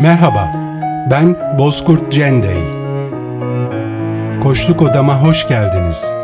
Merhaba, ben Bozkurt Cendey. Koçluk odama hoş geldiniz.